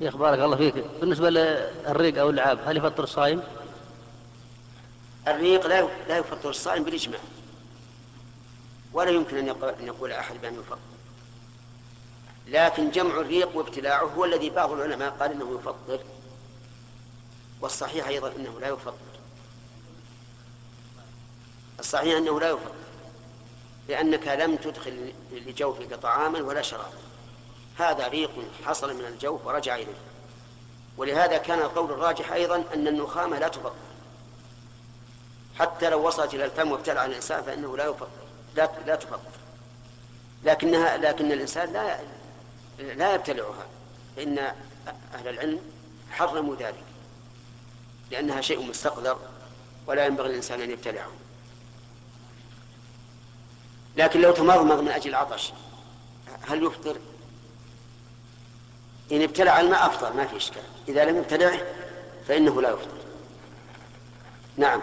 شيخ بارك الله فيك. بالنسبة للريق أو اللعاب هل يفطر الصائم؟ الريق لا لا يفطر الصائم بالإجماع. ولا يمكن أن يقول, أن يقول أحد بأنه يفطر. لكن جمع الريق وابتلاعه هو الذي بعض العلماء قال إنه يفطر. والصحيح أيضا إنه لا يفطر. الصحيح أنه لا يفطر لأنك لم تدخل لجوفك طعاما ولا شرابا. هذا ريق حصل من الجوف ورجع إليه. ولهذا كان القول الراجح أيضا أن النخامة لا تفطر حتى لو وصلت إلى الفم وابتلع الإنسان فإنه لا يفطر لا لا تفطر لكنها لكن الإنسان لا لا يبتلعها. فإن أهل العلم حرموا ذلك لأنها شيء مستقذر ولا ينبغي الإنسان أن يبتلعه. لكن لو تمضمض من أجل العطش هل يفطر؟ إن ابتلع الماء أفطر ما في إشكال. إذا لم يبتلعه فإنه لا يفطر نعم.